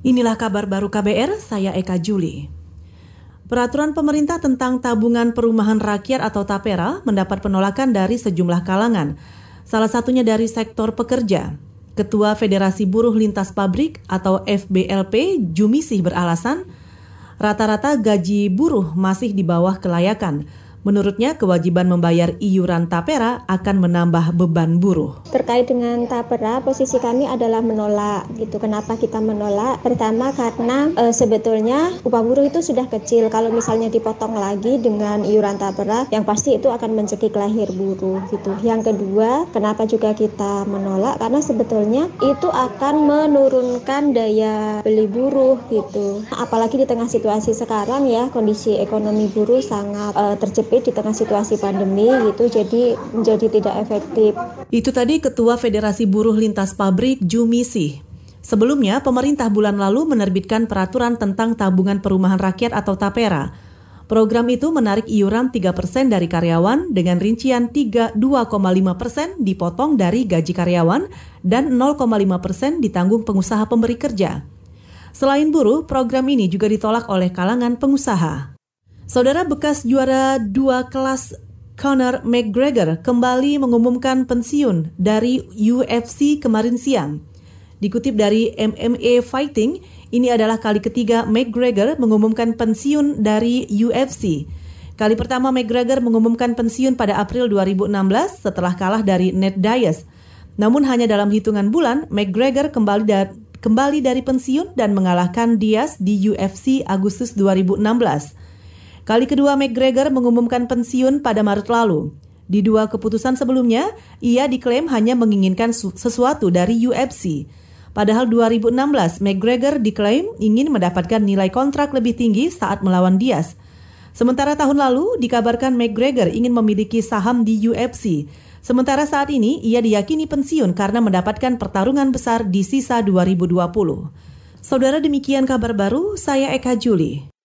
Inilah kabar baru KBR, saya Eka Juli. Peraturan pemerintah tentang tabungan perumahan rakyat atau TAPERA mendapat penolakan dari sejumlah kalangan. Salah satunya dari sektor pekerja. Ketua Federasi Buruh Lintas Pabrik atau FBLP Jumisih beralasan rata-rata gaji buruh masih di bawah kelayakan Menurutnya, kewajiban membayar iuran tapera akan menambah beban buruh. Terkait dengan tapera, posisi kami adalah menolak. Gitu. Kenapa kita menolak? Pertama karena e, sebetulnya upah buruh itu sudah kecil. Kalau misalnya dipotong lagi dengan iuran tapera, yang pasti itu akan mencekik lahir buruh. Gitu. Yang kedua, kenapa juga kita menolak? Karena sebetulnya itu akan menurunkan daya beli buruh. Gitu. Apalagi di tengah situasi sekarang ya, kondisi ekonomi buruh sangat e, di tengah situasi pandemi gitu jadi menjadi tidak efektif. Itu tadi Ketua Federasi Buruh Lintas Pabrik Jumisi. Sebelumnya, pemerintah bulan lalu menerbitkan peraturan tentang tabungan perumahan rakyat atau TAPERA. Program itu menarik iuran 3% dari karyawan dengan rincian 2,5% dipotong dari gaji karyawan dan 0,5% ditanggung pengusaha pemberi kerja. Selain buruh, program ini juga ditolak oleh kalangan pengusaha. Saudara bekas juara dua kelas Conor McGregor kembali mengumumkan pensiun dari UFC kemarin siang. Dikutip dari MMA Fighting, ini adalah kali ketiga McGregor mengumumkan pensiun dari UFC. Kali pertama McGregor mengumumkan pensiun pada April 2016 setelah kalah dari Ned Diaz. Namun hanya dalam hitungan bulan, McGregor kembali, da kembali dari pensiun dan mengalahkan Diaz di UFC Agustus 2016. Kali kedua McGregor mengumumkan pensiun pada Maret lalu. Di dua keputusan sebelumnya, ia diklaim hanya menginginkan sesuatu dari UFC. Padahal 2016, McGregor diklaim ingin mendapatkan nilai kontrak lebih tinggi saat melawan Diaz. Sementara tahun lalu dikabarkan McGregor ingin memiliki saham di UFC. Sementara saat ini ia diyakini pensiun karena mendapatkan pertarungan besar di sisa 2020. Saudara demikian kabar baru, saya Eka Juli.